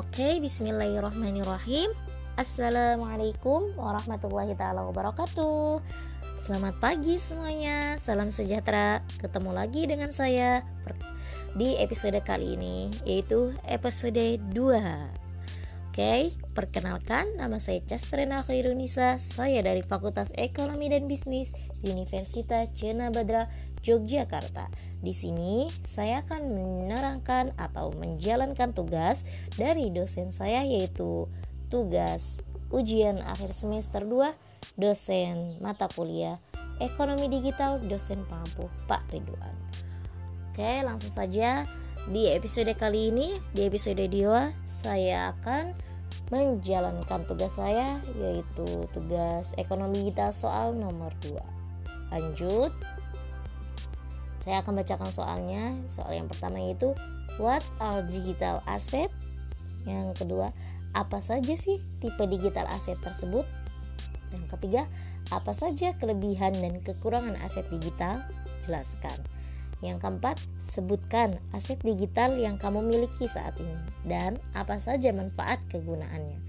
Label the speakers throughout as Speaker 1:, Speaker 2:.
Speaker 1: Oke, bismillahirrahmanirrahim. Assalamualaikum warahmatullahi taala wabarakatuh. Selamat pagi semuanya. Salam sejahtera. Ketemu lagi dengan saya di episode kali ini yaitu episode 2. Oke, perkenalkan nama saya Castrena Khairunisa. Saya dari Fakultas Ekonomi dan Bisnis Universitas Cina Badra, Yogyakarta. Di sini saya akan menerangkan atau menjalankan tugas dari dosen saya yaitu tugas ujian akhir semester 2 dosen mata kuliah Ekonomi Digital dosen Pampu Pak Ridwan. Oke, langsung saja di episode kali ini, di episode 2, saya akan menjalankan tugas saya yaitu tugas ekonomi kita soal nomor 2. Lanjut. Saya akan bacakan soalnya. Soal yang pertama yaitu what are digital asset? Yang kedua, apa saja sih tipe digital aset tersebut? Yang ketiga, apa saja kelebihan dan kekurangan aset digital? Jelaskan. Yang keempat, sebutkan aset digital yang kamu miliki saat ini dan apa saja manfaat kegunaannya.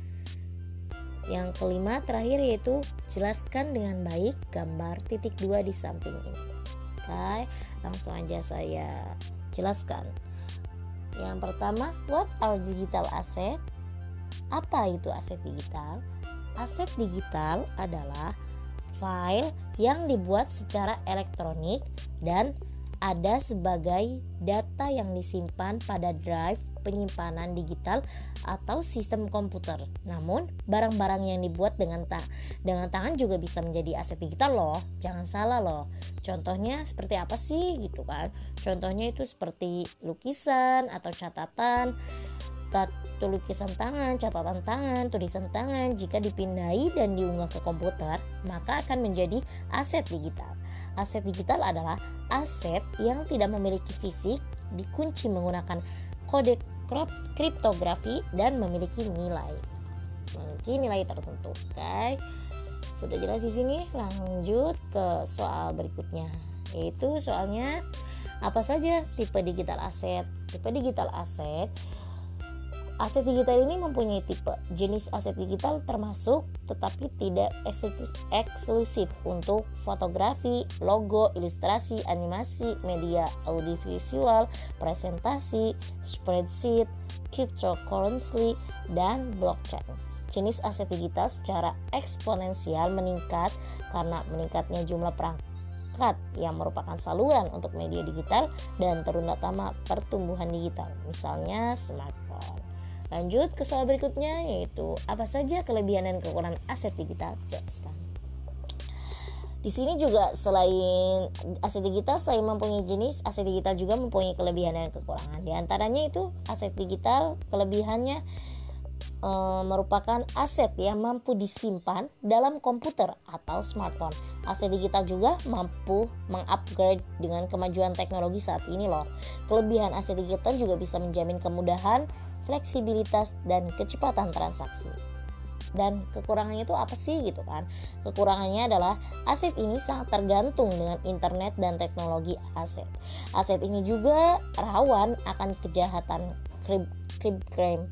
Speaker 1: Yang kelima, terakhir yaitu jelaskan dengan baik gambar titik dua di samping ini. Oke, langsung aja saya jelaskan. Yang pertama, what are digital asset? Apa itu aset digital? Aset digital adalah file yang dibuat secara elektronik dan ada sebagai data yang disimpan pada drive penyimpanan digital atau sistem komputer. Namun, barang-barang yang dibuat dengan ta dengan tangan juga bisa menjadi aset digital loh. Jangan salah loh. Contohnya seperti apa sih gitu kan? Contohnya itu seperti lukisan atau catatan Tato lukisan tangan, catatan tangan, tulisan tangan jika dipindai dan diunggah ke komputer, maka akan menjadi aset digital. Aset digital adalah aset yang tidak memiliki fisik, dikunci menggunakan kode kriptografi dan memiliki nilai. Memiliki nilai tertentu. Oke. Sudah jelas di sini, lanjut ke soal berikutnya. Yaitu soalnya apa saja tipe digital aset? Tipe digital aset Aset digital ini mempunyai tipe jenis aset digital termasuk tetapi tidak eksklusif untuk fotografi, logo, ilustrasi, animasi, media audiovisual, presentasi, spreadsheet, cryptocurrency, dan blockchain. Jenis aset digital secara eksponensial meningkat karena meningkatnya jumlah perangkat yang merupakan saluran untuk media digital dan terutama pertumbuhan digital, misalnya smartphone. Lanjut ke soal berikutnya yaitu apa saja kelebihan dan kekurangan aset digital? Di sini juga selain aset digital, selain mempunyai jenis, aset digital juga mempunyai kelebihan dan kekurangan. Di antaranya itu aset digital kelebihannya e, merupakan aset yang mampu disimpan dalam komputer atau smartphone. Aset digital juga mampu mengupgrade dengan kemajuan teknologi saat ini loh. Kelebihan aset digital juga bisa menjamin kemudahan fleksibilitas dan kecepatan transaksi. Dan kekurangannya itu apa sih gitu kan? Kekurangannya adalah aset ini sangat tergantung dengan internet dan teknologi aset. Aset ini juga rawan akan kejahatan crime. crime.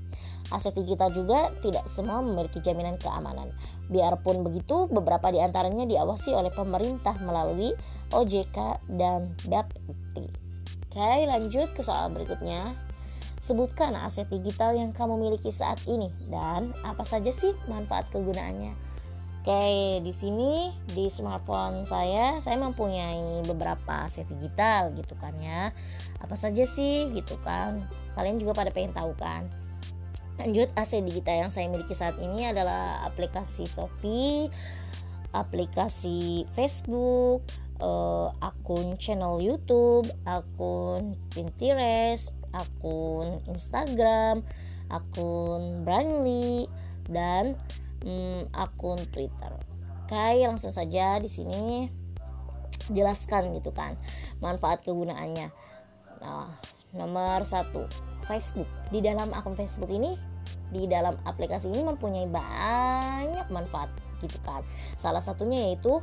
Speaker 1: Aset digital juga tidak semua memiliki jaminan keamanan. Biarpun begitu, beberapa di antaranya diawasi oleh pemerintah melalui OJK dan BAPT. Oke, lanjut ke soal berikutnya. Sebutkan aset digital yang kamu miliki saat ini dan apa saja sih manfaat kegunaannya. Oke, di sini di smartphone saya saya mempunyai beberapa aset digital gitu kan ya. Apa saja sih gitu kan? Kalian juga pada pengen tahu kan? Lanjut aset digital yang saya miliki saat ini adalah aplikasi Shopee, aplikasi Facebook, uh, akun channel YouTube, akun Pinterest, akun Instagram, akun Brandly, dan hmm, akun Twitter. Oke, langsung saja di sini jelaskan gitu kan manfaat kegunaannya. Nah, nomor satu Facebook. Di dalam akun Facebook ini, di dalam aplikasi ini mempunyai banyak manfaat gitu kan. Salah satunya yaitu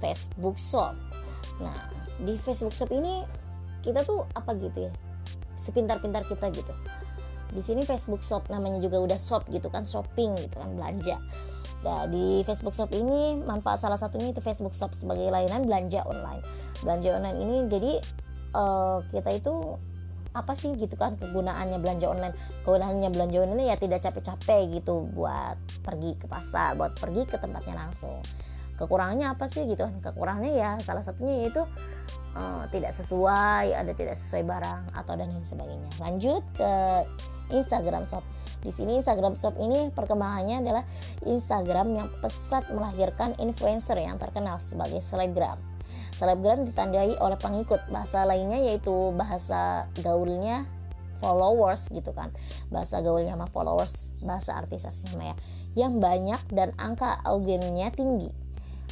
Speaker 1: Facebook Shop. Nah, di Facebook Shop ini kita tuh apa gitu ya? Sepintar-pintar kita gitu. Di sini Facebook Shop namanya juga udah shop gitu kan shopping gitu kan belanja. Nah, di Facebook Shop ini manfaat salah satunya itu Facebook Shop sebagai layanan belanja online. Belanja online ini jadi uh, kita itu apa sih gitu kan kegunaannya belanja online. Kegunaannya belanja online ya tidak capek-capek gitu buat pergi ke pasar buat pergi ke tempatnya langsung kekurangannya apa sih gitu kan kekurangannya ya salah satunya yaitu uh, tidak sesuai ada tidak sesuai barang atau dan lain sebagainya lanjut ke Instagram Shop di sini Instagram Shop ini perkembangannya adalah Instagram yang pesat melahirkan influencer yang terkenal sebagai selebgram Selebgram ditandai oleh pengikut. Bahasa lainnya yaitu bahasa gaulnya followers gitu kan. Bahasa gaulnya sama followers, bahasa artis-artis ya. Yang banyak dan angka audiennya tinggi.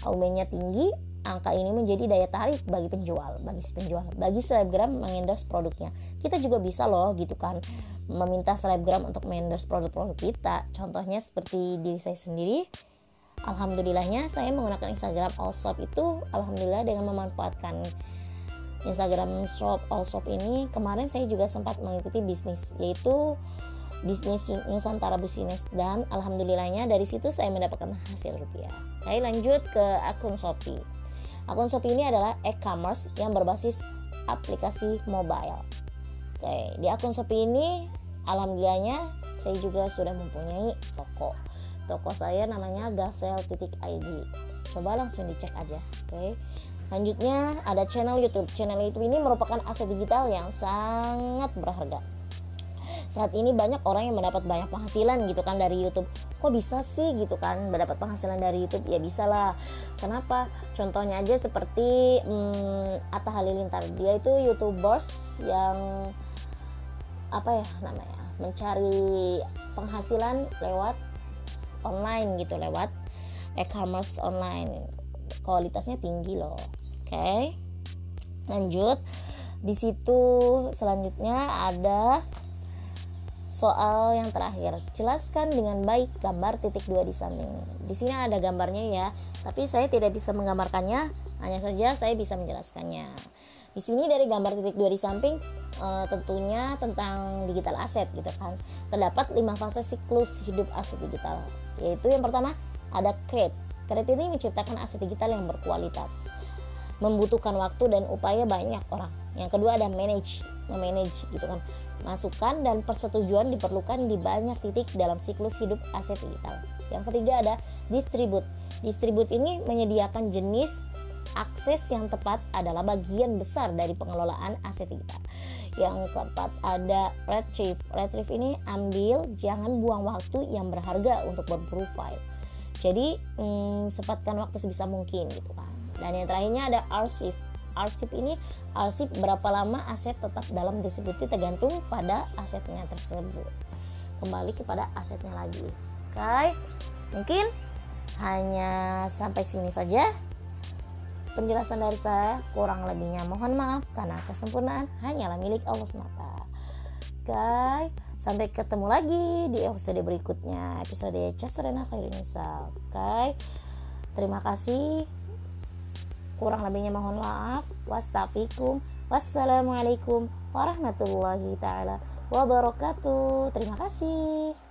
Speaker 1: Audiennya tinggi, angka ini menjadi daya tarik bagi penjual, bagi si penjual, bagi selebgram mengendorse produknya. Kita juga bisa loh gitu kan meminta selebgram untuk mengendorse produk-produk kita. Contohnya seperti diri saya sendiri, alhamdulillahnya saya menggunakan Instagram All Shop itu alhamdulillah dengan memanfaatkan Instagram Shop All Shop ini kemarin saya juga sempat mengikuti bisnis yaitu bisnis Nusantara Busines dan alhamdulillahnya dari situ saya mendapatkan hasil rupiah. Saya lanjut ke akun Shopee. Akun Shopee ini adalah e-commerce yang berbasis aplikasi mobile. Oke, di akun Shopee ini alhamdulillahnya saya juga sudah mempunyai toko toko saya namanya gasel.id coba langsung dicek aja oke lanjutnya ada channel YouTube channel YouTube ini merupakan aset digital yang sangat berharga saat ini banyak orang yang mendapat banyak penghasilan gitu kan dari YouTube. Kok bisa sih gitu kan mendapat penghasilan dari YouTube? Ya bisa lah. Kenapa? Contohnya aja seperti hmm, Atta Halilintar. Dia itu youtubers yang apa ya namanya mencari penghasilan lewat online gitu lewat e-commerce online. Kualitasnya tinggi loh. Oke. Okay. lanjut. Di situ selanjutnya ada soal yang terakhir jelaskan dengan baik gambar titik dua di samping di sini ada gambarnya ya tapi saya tidak bisa menggambarkannya hanya saja saya bisa menjelaskannya di sini dari gambar titik dua di samping uh, tentunya tentang digital aset gitu kan. Terdapat lima fase siklus hidup aset digital. Yaitu yang pertama ada create. Create ini menciptakan aset digital yang berkualitas. Membutuhkan waktu dan upaya banyak orang. Yang kedua ada manage, memanage gitu kan. Masukan dan persetujuan diperlukan di banyak titik dalam siklus hidup aset digital. Yang ketiga ada distribute. Distribute ini menyediakan jenis akses yang tepat adalah bagian besar dari pengelolaan aset kita. Yang keempat ada retrieve. Retrieve ini ambil, jangan buang waktu yang berharga untuk berprofile. Jadi hmm, sempatkan waktu sebisa mungkin gitu kan. Dan yang terakhirnya ada arsip. Arsip ini arsip berapa lama aset tetap dalam distribusi tergantung pada asetnya tersebut. Kembali kepada asetnya lagi. Oke. Mungkin hanya sampai sini saja Penjelasan dari saya kurang lebihnya mohon maaf karena kesempurnaan hanyalah milik Allah semata. Guys, sampai ketemu lagi di episode berikutnya, episode Casrena Khairunisa. Oke. Terima kasih. Kurang lebihnya mohon maaf. Wastafikum. Wassalamualaikum warahmatullahi taala wabarakatuh. Terima kasih.